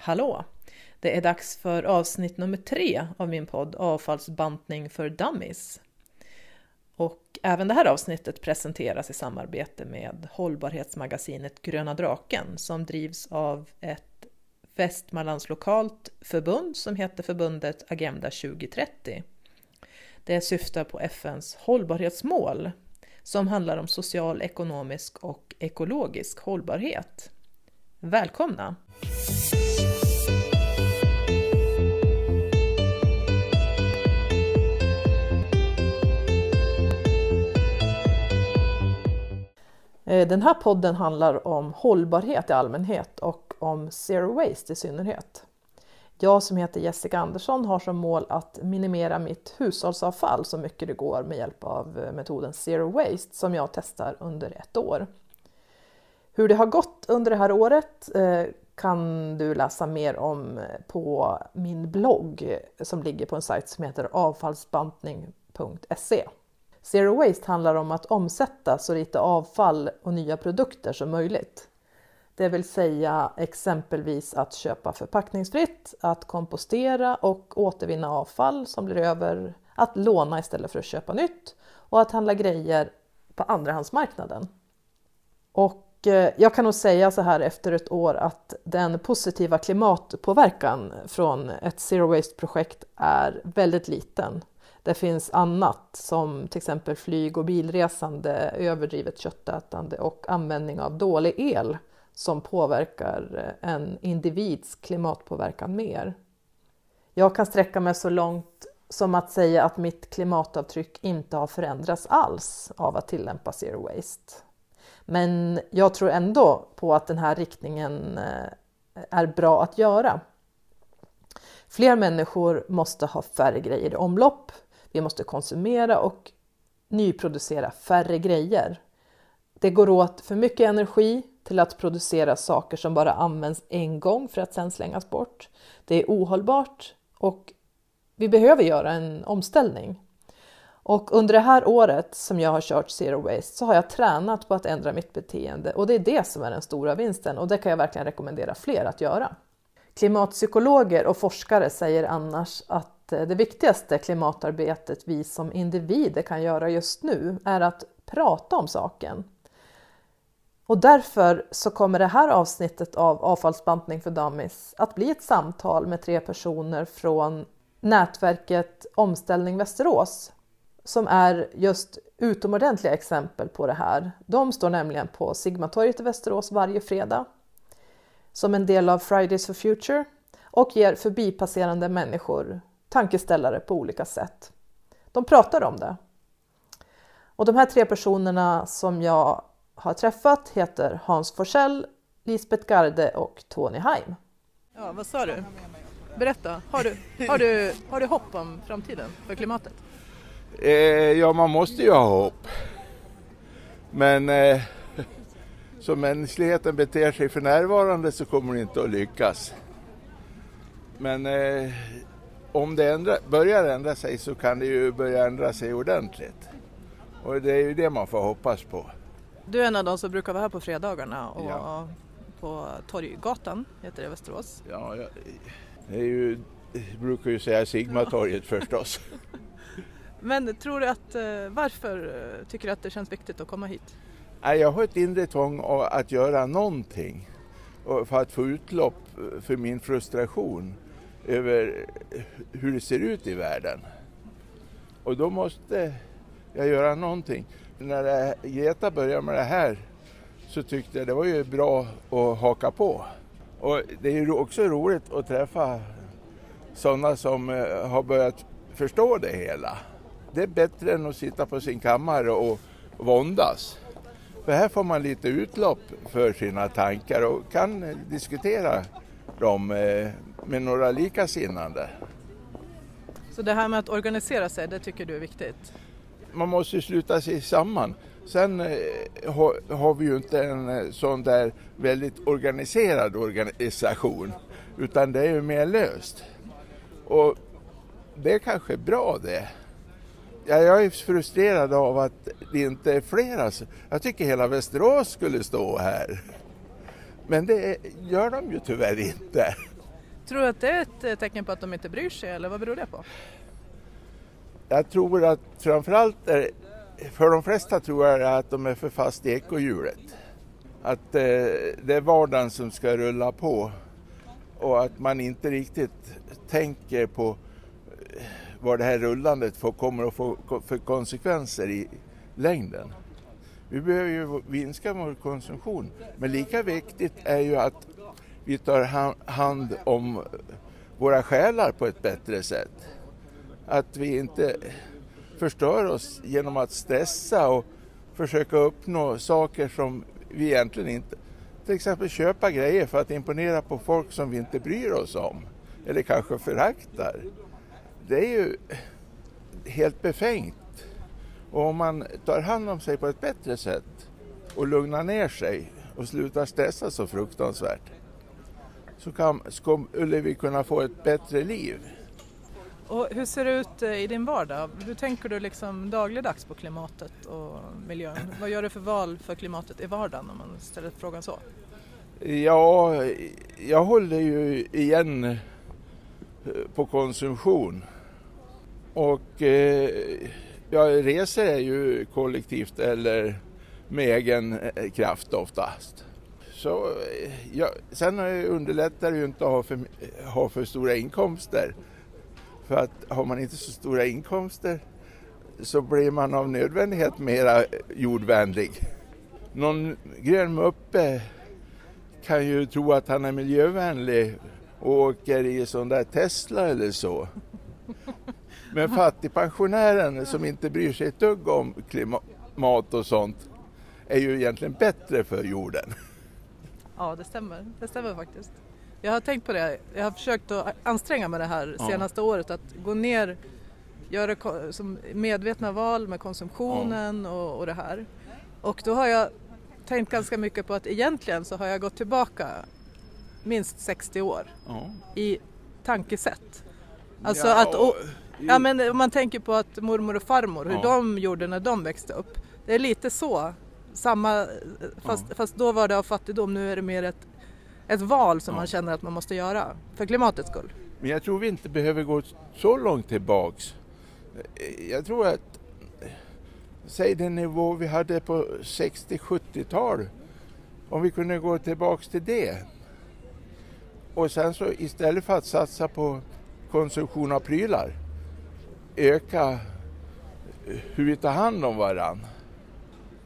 Hallå! Det är dags för avsnitt nummer tre av min podd Avfallsbantning för dummies. Och även det här avsnittet presenteras i samarbete med hållbarhetsmagasinet Gröna Draken som drivs av ett Västmanlands lokalt förbund som heter förbundet Agenda 2030. Det syftar på FNs hållbarhetsmål som handlar om social, ekonomisk och ekologisk hållbarhet. Välkomna! Eh, den här podden handlar om hållbarhet i allmänhet och om zero waste i synnerhet. Jag som heter Jessica Andersson har som mål att minimera mitt hushållsavfall så mycket det går med hjälp av eh, metoden Zero Waste som jag testar under ett år. Hur det har gått under det här året eh, kan du läsa mer om på min blogg som ligger på en sajt som heter avfallsbantning.se. Zero Waste handlar om att omsätta så lite avfall och nya produkter som möjligt. Det vill säga exempelvis att köpa förpackningsfritt, att kompostera och återvinna avfall som blir över, att låna istället för att köpa nytt och att handla grejer på andrahandsmarknaden. Och eh, jag kan nog säga så här efter ett år att den positiva klimatpåverkan från ett Zero Waste-projekt är väldigt liten. Det finns annat som till exempel flyg och bilresande, överdrivet köttätande och användning av dålig el som påverkar en individs klimatpåverkan mer. Jag kan sträcka mig så långt som att säga att mitt klimatavtryck inte har förändrats alls av att tillämpa zero waste. Men jag tror ändå på att den här riktningen eh, är bra att göra. Fler människor måste ha färre grejer i omlopp vi måste konsumera och nyproducera färre grejer. Det går åt för mycket energi till att producera saker som bara används en gång för att sedan slängas bort. Det är ohållbart och vi behöver göra en omställning. Och under det här året som jag har kört Zero Waste så har jag tränat på att ändra mitt beteende och det är det som är den stora vinsten och det kan jag verkligen rekommendera fler att göra. Klimatpsykologer och forskare säger annars att Eh, det viktigaste klimatarbetet vi som individer kan göra just nu är att prata om saken. Och därför så kommer det här avsnittet av Avfallsbantning för dummies att bli ett samtal med tre personer från nätverket Omställning Västerås som är just utomordentliga exempel på det här. De står nämligen på Sigmatorget i Västerås varje fredag som en del av Fridays for Future och ger förbipasserande människor tankeställare på olika sätt. De pratar om det. Och de här tre personerna som jag har träffat heter Hans Forsell, Lisbeth Garde och Tony Heim. Ja, vad sa du? Berätta, har du, har du, har du hopp om framtiden för klimatet? Eh, ja, man måste ju ha hopp. Men eh, som mänskligheten beter sig för närvarande så kommer det inte att lyckas. Men eh, om det ändra, börjar ändra sig så kan det ju börja ändra sig ordentligt. Och det är ju det man får hoppas på. Du är en av de som brukar vara här på fredagarna och ja. på Torggatan, heter det Västerås. Ja, jag, det är ju, jag brukar ju säga Sigmatorget ja. förstås. Men tror du att, eh, varför eh, tycker du att det känns viktigt att komma hit? Jag har ett inre tvång att göra någonting för att få utlopp för min frustration över hur det ser ut i världen. Och då måste jag göra någonting. När Greta började med det här så tyckte jag det var ju bra att haka på. Och det är ju också roligt att träffa sådana som eh, har börjat förstå det hela. Det är bättre än att sitta på sin kammare och våndas. För här får man lite utlopp för sina tankar och kan diskutera dem eh, med några likasinnande. Så det här med att organisera sig, det tycker du är viktigt? Man måste sluta sig samman. Sen eh, har, har, vi ju inte en eh, sån där väldigt organiserad organisation utan det är ju mer löst. Och det är kanske bra det. Ja, jag är frustrerad av att det inte är flera. Jag tycker hela Västerås skulle stå här. Men det gör de ju tyvärr inte. Tror du att det är ett eh, tecken på att de inte bryr sig eller vad beror det på? Jag tror att framförallt är, för de flesta tror jag att de är för fast i ekohjulet. Att eh, det är vardagen som ska rulla på och att man inte riktigt tänker på eh, vad det här rullandet får, kommer att få för konsekvenser i längden. Vi behöver ju minska vår konsumtion, men lika viktigt är ju att vi tar hand om våra själar på ett bättre sätt. Att vi inte förstör oss genom att stressa och försöka uppnå saker som vi egentligen inte... Till exempel köpa grejer för att imponera på folk som vi inte bryr oss om eller kanske föraktar. Det är ju helt befängt. Och om man tar hand om sig på ett bättre sätt och lugnar ner sig och slutar stressa så fruktansvärt så kan, skulle vi kunna få ett bättre liv. Och hur ser det ut eh, i din vardag? Hur tänker du liksom dagligdags på klimatet och miljön? Vad gör du för val för klimatet i vardagen om man ställer frågan så? Ja, jag håller ju igen eh, på konsumtion. Och eh, ja, resor är ju kollektivt eller med egen kraft oftast. Så, ja, sen underlättar det ju inte att ha för, ha för stora inkomster. För att har man inte så stora inkomster så blir man av nödvändighet mera jordvänlig. Någon grön muppe kan ju tro att han är miljövänlig och åker i sån där Tesla eller så. Men fattigpensionären som inte bryr sig ett dugg om klimat och sånt är ju egentligen bättre för jorden. Ja, det stämmer. Det stämmer faktiskt. Jag har tänkt på det. Jag har försökt att anstränga mig det här ja. senaste året att gå ner, göra som medvetna val med konsumtionen ja. och, och det här. Och då har jag tänkt ganska mycket på att egentligen så har jag gått tillbaka minst 60 år ja. i tankesätt. Alltså ja, att, och, ja men om man tänker på att mormor och farmor, hur de gjorde när de växte upp. Det är lite så samma, fast, ja. fast då var det av fattigdom, nu är det mer ett, ett val som ja. man känner att man måste göra för klimatets skull. Men jag tror vi inte behöver gå så långt tillbaks. Jag tror att, säg den nivå vi hade på 60-70-tal, om vi kunde gå tillbaks till det. Och sen så istället för att satsa på konsumtion av prylar, öka hur vi tar hand om varandra.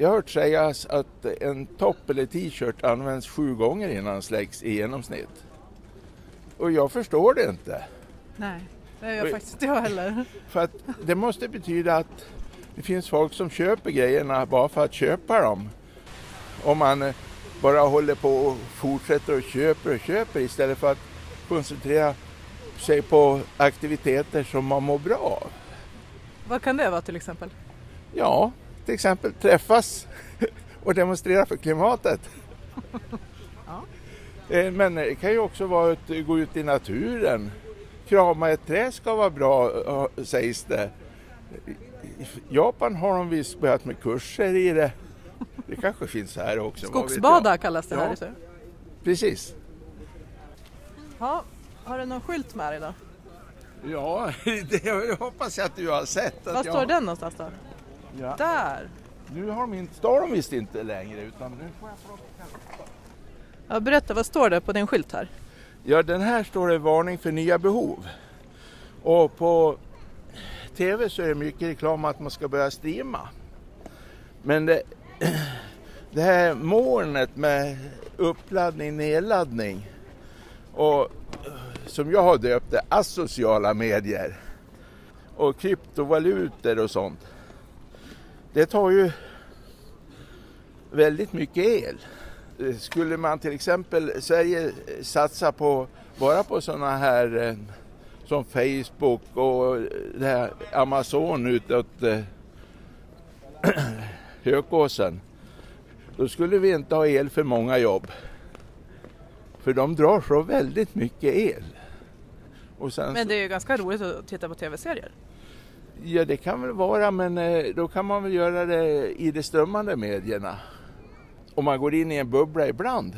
Jag har hört sägas att en topp eller t-shirt används sju gånger innan den släcks i genomsnitt. Och jag förstår det inte. Nej, det gör faktiskt inte jag heller. För att det måste betyda att det finns folk som köper grejerna bara för att köpa dem. Om man bara håller på och fortsätter och köper och köper istället för att koncentrera sig på aktiviteter som man mår bra av. Vad kan det vara till exempel? Ja, till exempel träffas och demonstrera för klimatet. Ja. Eh, men det kan ju också vara att gå ut i naturen. Krama ett träd ska vara bra sägs det. I Japan har de visst börjat med kurser i det. Det kanske finns här också. Skogsbada kallas det här. Ja. Precis. Ja, har du någon skylt med dig då? Ja, det hoppas jag att du har sett. Var står jag... den någonstans då? Ja. Där! Nu har de inte, står de visst inte längre utan nu får jag plocka. Ja, berätta, vad står det på din skylt här? Ja, den här står det varning för nya behov. Och på TV så är det mycket reklam att man ska börja streama. Men det, det här molnet med uppladdning, nedladdning och som jag har döpt det, asociala medier och kryptovalutor och sånt det tar ju väldigt mycket el. Skulle man till exempel Sverige satsa på bara på sådana här eh, som Facebook och det här Amazon utåt eh, Hökåsen då skulle vi inte ha el för många jobb. För de drar så väldigt mycket el. Men det är ju ganska roligt att titta på tv-serier. Ja, det kan väl vara, men eh, då kan man väl göra det i de strömmande medierna. Om man går in i en bubbla ibland,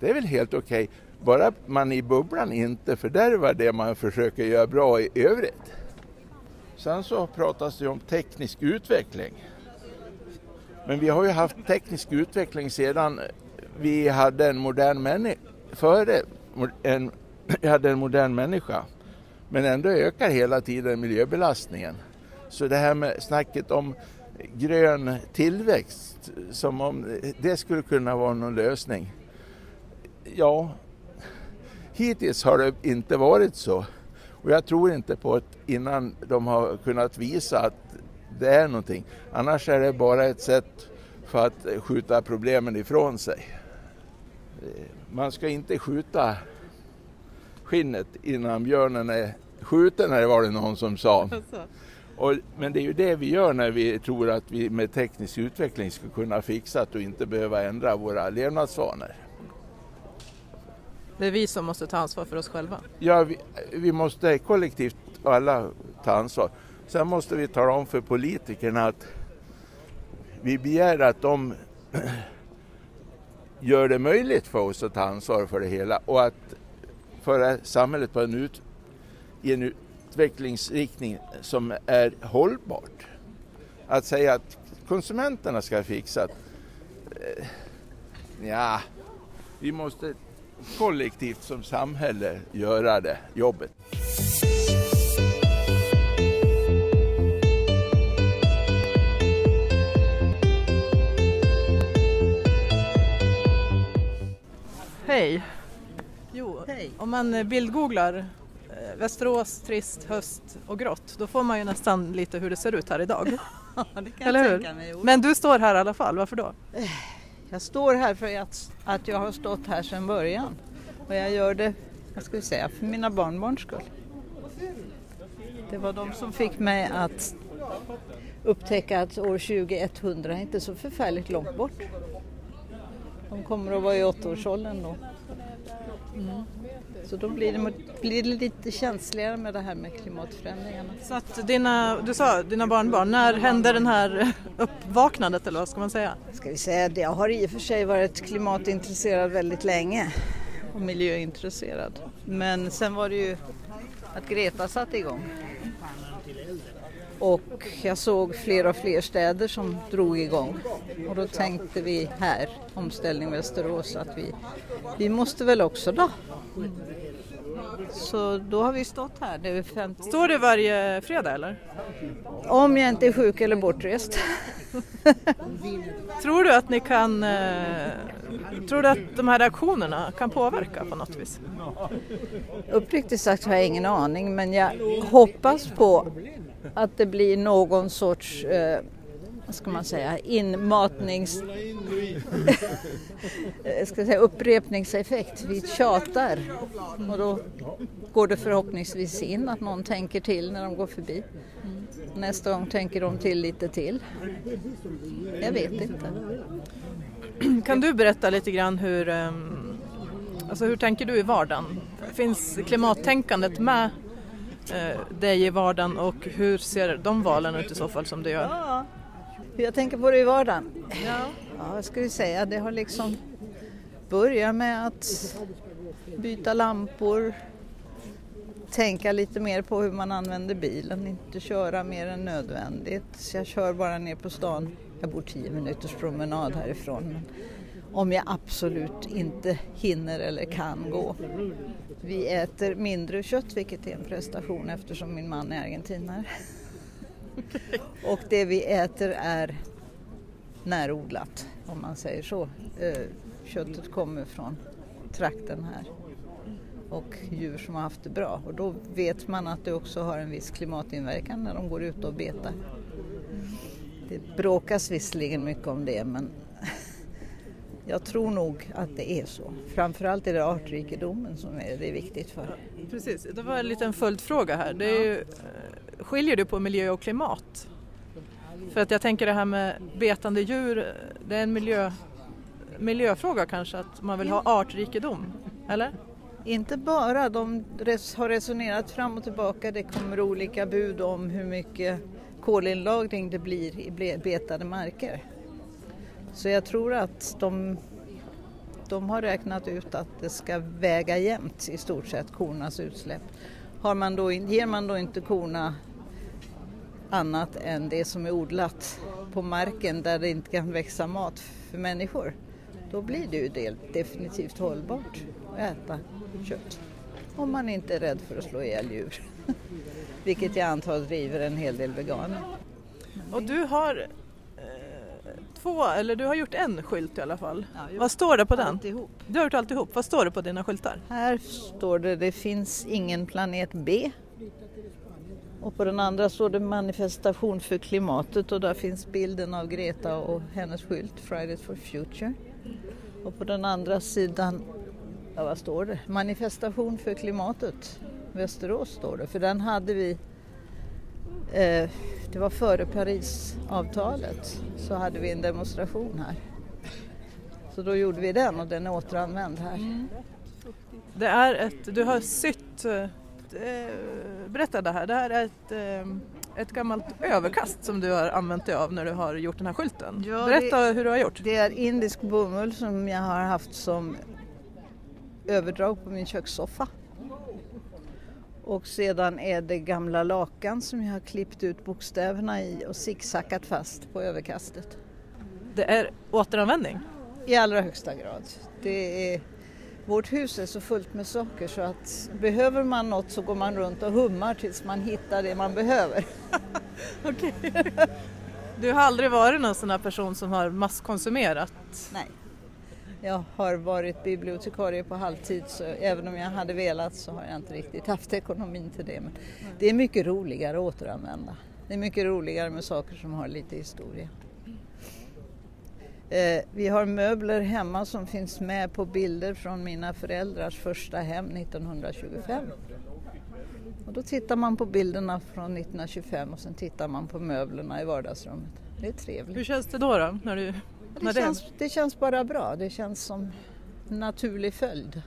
det är väl helt okej. Okay. bara man i bubblan inte fördärvar det man försöker göra bra i övrigt. Sen så pratas det om teknisk utveckling. Men vi har ju haft teknisk utveckling sedan vi hade en modern människa, före en, vi hade en modern människa. Men ändå ökar hela tiden miljöbelastningen. Så det här med snacket om grön tillväxt, som om det skulle kunna vara någon lösning. Ja, hittills har det inte varit så. Och jag tror inte på att innan de har kunnat visa att det är någonting. Annars är det bara ett sätt för att skjuta problemen ifrån sig. Man ska inte skjuta skinnet innan björnen är skjuten, det var det någon som sa. Alltså. Och, men det är ju det vi gör när vi tror att vi med teknisk utveckling ska kunna fixa det och inte behöva ändra våra levnadsvanor. Det är vi som måste ta ansvar för oss själva? Ja, vi, vi måste kollektivt alla ta ansvar. Sen måste vi tala om för politikerna att vi begär att de gör det möjligt för oss att ta ansvar för det hela och att föra samhället på en ut, i en utvecklingsriktning som är hållbart. Att säga att konsumenterna ska fixa eh, ja, vi måste kollektivt som samhälle göra det jobbet. Hej! Jo, Hej. om man bildgooglar eh, Västerås, trist, höst och grått, då får man ju nästan lite hur det ser ut här idag. Ja, det kan Eller jag tänka mig. Men du står här i alla fall, varför då? Jag står här för att, att jag har stått här sedan början. Och jag gör det, vad ska vi säga, för mina barnbarns skull. Det var de som fick mig att upptäcka att år 2100 är inte så förfärligt långt bort. De kommer att vara i åttaårsåldern då. Mm. Så då blir det, blir det lite känsligare med det här med klimatförändringarna. Så att dina, du sa dina barnbarn, när hände den här uppvaknandet eller vad ska man säga? Ska vi säga det, jag har i och för sig varit klimatintresserad väldigt länge och miljöintresserad. Men sen var det ju att Greta satte igång. Och jag såg fler och fler städer som drog igång. Och då tänkte vi här, Omställning Västerås, att vi, vi måste väl också då. Så då har vi stått här. Det är 50. Står du varje fredag eller? Om jag inte är sjuk eller bortrest. tror du att ni kan, eh, tror du att de här reaktionerna kan påverka på något vis? Uppriktigt sagt har jag ingen aning men jag hoppas på att det blir någon sorts eh, vad ska man säga, inmatnings... ska säga, upprepningseffekt. Vi tjatar och då går det förhoppningsvis in att någon tänker till när de går förbi. Nästa gång tänker de till lite till. Jag vet inte. Kan du berätta lite grann hur, ehm, alltså hur tänker du i vardagen? Finns klimattänkandet med eh, dig i vardagen och hur ser de valen ut i så fall som du gör? Ja, hur jag tänker på det i vardagen? Ja. ja, vad ska vi säga? Det har liksom börjat med att byta lampor, tänka lite mer på hur man använder bilen, inte köra mer än nödvändigt. Så jag kör bara ner på stan. Jag bor tio minuters promenad härifrån. Men om jag absolut inte hinner eller kan gå. Vi äter mindre kött vilket är en prestation eftersom min man är argentinare. Och det vi äter är närodlat om man säger så. Eh, köttet kommer från trakten här och djur som har haft det bra och då vet man att det också har en viss klimatinverkan när de går ut och betar. Det bråkas visserligen mycket om det men jag tror nog att det är så. Framförallt är det artrikedomen som är det är viktigt för. Precis, det var en liten följdfråga här. Det är ju, eh, skiljer du på miljö och klimat? För att jag tänker det här med betande djur, det är en miljö, miljöfråga kanske att man vill ha artrikedom, eller? Inte bara, de har resonerat fram och tillbaka. Det kommer olika bud om hur mycket kolinlagring det blir i betade marker. Så jag tror att de, de har räknat ut att det ska väga jämnt i stort sett kornas utsläpp. Har man då, ger man då inte korna annat än det som är odlat på marken där det inte kan växa mat för människor, då blir det ju definitivt hållbart att äta kött. Om man inte är rädd för att slå ihjäl djur. Vilket jag antar driver en hel del veganer. Och du har två, eller du har gjort en skylt i alla fall. Ja, Vad står det på den? Alltihop. Du har gjort alltihop. Vad står det på dina skyltar? Här står det det finns ingen planet B. Och på den andra står det manifestation för klimatet och där finns bilden av Greta och hennes skylt Fridays for Future. Och på den andra sidan, ja vad står det? Manifestation för klimatet. Västerås står det, för den hade vi eh, det var före Parisavtalet så hade vi en demonstration här. Så då gjorde vi den och den är återanvänd här. Mm. Det är ett, du har sytt, eh, berätta det här, det här är ett, eh, ett gammalt överkast som du har använt dig av när du har gjort den här skylten. Ja, berätta det, hur du har gjort. Det är indisk bomull som jag har haft som överdrag på min kökssoffa. Och sedan är det gamla lakan som jag har klippt ut bokstäverna i och zigzackat fast på överkastet. Det är återanvändning? I allra högsta grad. Det är, vårt hus är så fullt med saker så att behöver man något så går man runt och hummar tills man hittar det man behöver. Okej. Du har aldrig varit någon sån här person som har masskonsumerat? Nej. Jag har varit bibliotekarie på halvtid så även om jag hade velat så har jag inte riktigt haft ekonomin till det. Men det är mycket roligare att återanvända. Det är mycket roligare med saker som har lite historia. Eh, vi har möbler hemma som finns med på bilder från mina föräldrars första hem 1925. Och då tittar man på bilderna från 1925 och sen tittar man på möblerna i vardagsrummet. Det är trevligt. Hur känns det då? då när du det, känns, det känns bara bra, det känns som en naturlig följd.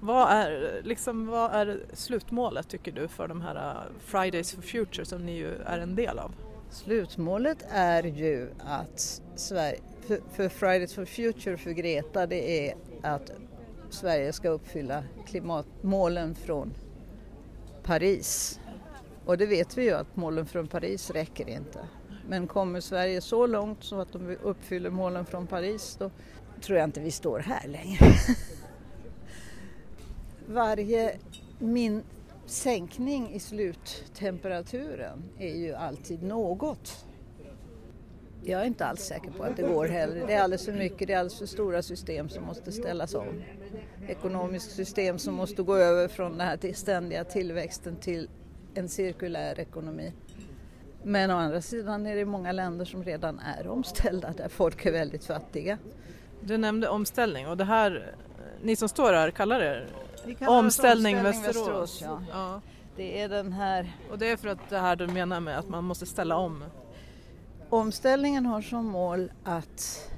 Vad är, liksom, vad är slutmålet tycker du för de här uh, Fridays for Future som ni ju är en del av? Slutmålet är ju att Sverige, för, för Fridays for Future för Greta det är att Sverige ska uppfylla klimatmålen från Paris. Och det vet vi ju att målen från Paris räcker inte. Men kommer Sverige så långt så att de uppfyller målen från Paris då tror jag inte vi står här längre. Varje min sänkning i sluttemperaturen är ju alltid något. Jag är inte alls säker på att det går heller. Det är alldeles för mycket, det är alldeles för stora system som måste ställas om. Ekonomiskt system som måste gå över från den här ständiga tillväxten till en cirkulär ekonomi. Men å andra sidan är det många länder som redan är omställda där folk är väldigt fattiga. Du nämnde omställning och det här, ni som står här kallar det omställning, omställning Västerås. Västerås ja. ja. Det är den här... Och det är för att det här du menar med att man måste ställa om? Omställningen har som mål att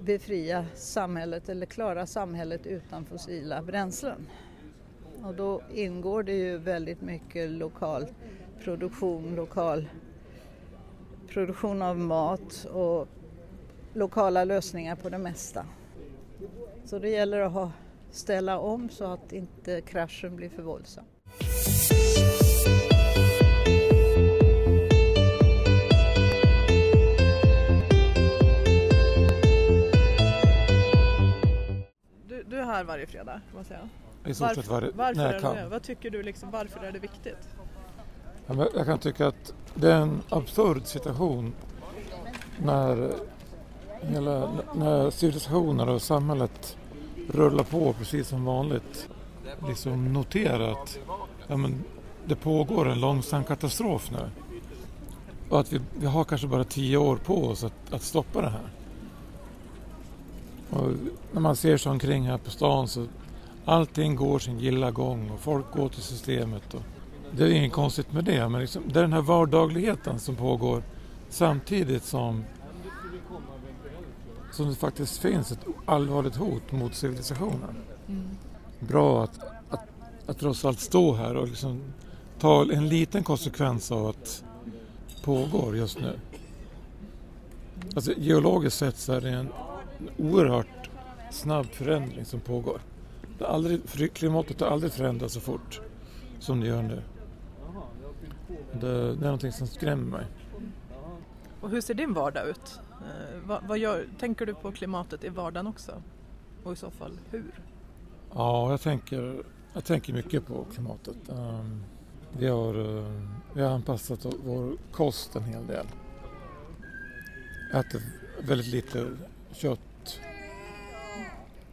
befria samhället eller klara samhället utan fossila bränslen. Och då ingår det ju väldigt mycket lokal produktion, lokal produktion av mat och lokala lösningar på det mesta. Så det gäller att ha, ställa om så att inte kraschen blir för våldsam. Du, du är här varje fredag kan man säga. I stort sett varje, varför när jag kan. Vad tycker du liksom, varför är det viktigt? Jag kan tycka att det är en absurd situation när, hela, när civilisationer och samhället rullar på precis som vanligt. Liksom notera att ja, men, det pågår en långsam katastrof nu. Och att vi, vi har kanske bara tio år på oss att, att stoppa det här. Och när man ser sig omkring här på stan så allting går sin gilla gång och folk går till systemet. Och, det är inget konstigt med det, men liksom, det är den här vardagligheten som pågår samtidigt som, som det faktiskt finns ett allvarligt hot mot civilisationen. Mm. Bra att, att, att trots allt stå här och liksom ta en liten konsekvens av att pågår just nu. Alltså, geologiskt sett så är det en oerhört snabb förändring som pågår. Det aldrig, klimatet har aldrig förändrats så fort som det gör nu. Det, det är någonting som skrämmer mig. Och hur ser din vardag ut? Eh, vad, vad gör, tänker du på klimatet i vardagen också? Och i så fall hur? Ja, jag tänker, jag tänker mycket på klimatet. Um, vi, har, uh, vi har anpassat vår kost en hel del. Äter väldigt lite kött.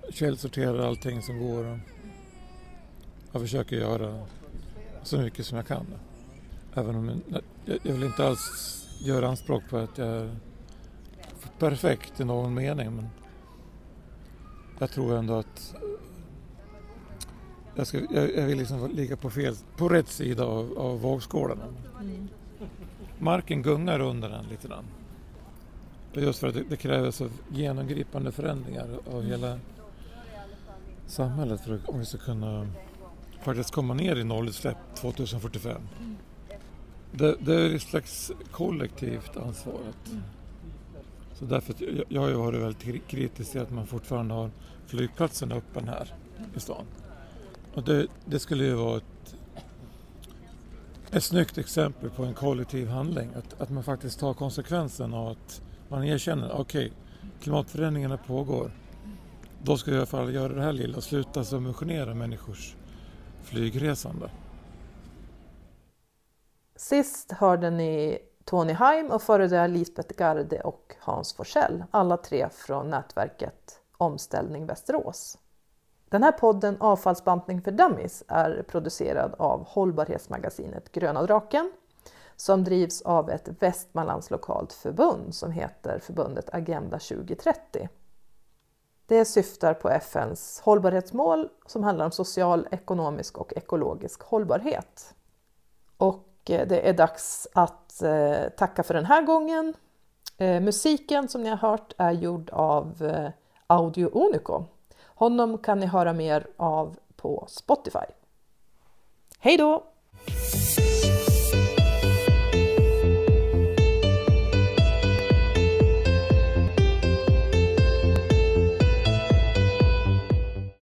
Källsorterar allting som går. Jag försöker göra så mycket som jag kan. Även om jag, jag vill inte alls göra anspråk på att jag är perfekt i någon mening. Men jag tror ändå att jag, ska, jag, jag vill liksom ligga på, fel, på rätt sida av, av vågskålen. Mm. Marken gungar under den lite grann. Just för att det, det krävs genomgripande förändringar av mm. hela samhället för att, om vi ska kunna faktiskt komma ner i nollutsläpp 2045. Mm. Det, det, är ett slags kollektivt ansvar. Mm. Så därför, jag, jag har ju varit väldigt kritisk till att man fortfarande har flygplatsen öppen här i stan. Och det, det skulle ju vara ett, ett snyggt exempel på en kollektiv handling. Att, att man faktiskt tar konsekvensen av att man erkänner, okej, okay, klimatförändringarna pågår. Då ska vi i alla fall göra det här lilla, sluta subventionera människors flygresande. Sist hörde ni Tony Heim och före det Lisbeth Garde och Hans Forsell, alla tre från nätverket Omställning Västerås. Den här podden Avfallsbantning för Dummies är producerad av hållbarhetsmagasinet Gröna Draken som drivs av ett Västmanlands lokalt förbund som heter förbundet Agenda 2030. Det syftar på FNs hållbarhetsmål som handlar om social, ekonomisk och ekologisk hållbarhet. Och Eh, det är dags att eh, tacka för den här gången. Eh, musiken som ni har hört är gjord av Audio Unico. Honom kan ni höra mer av på Spotify. Hej då!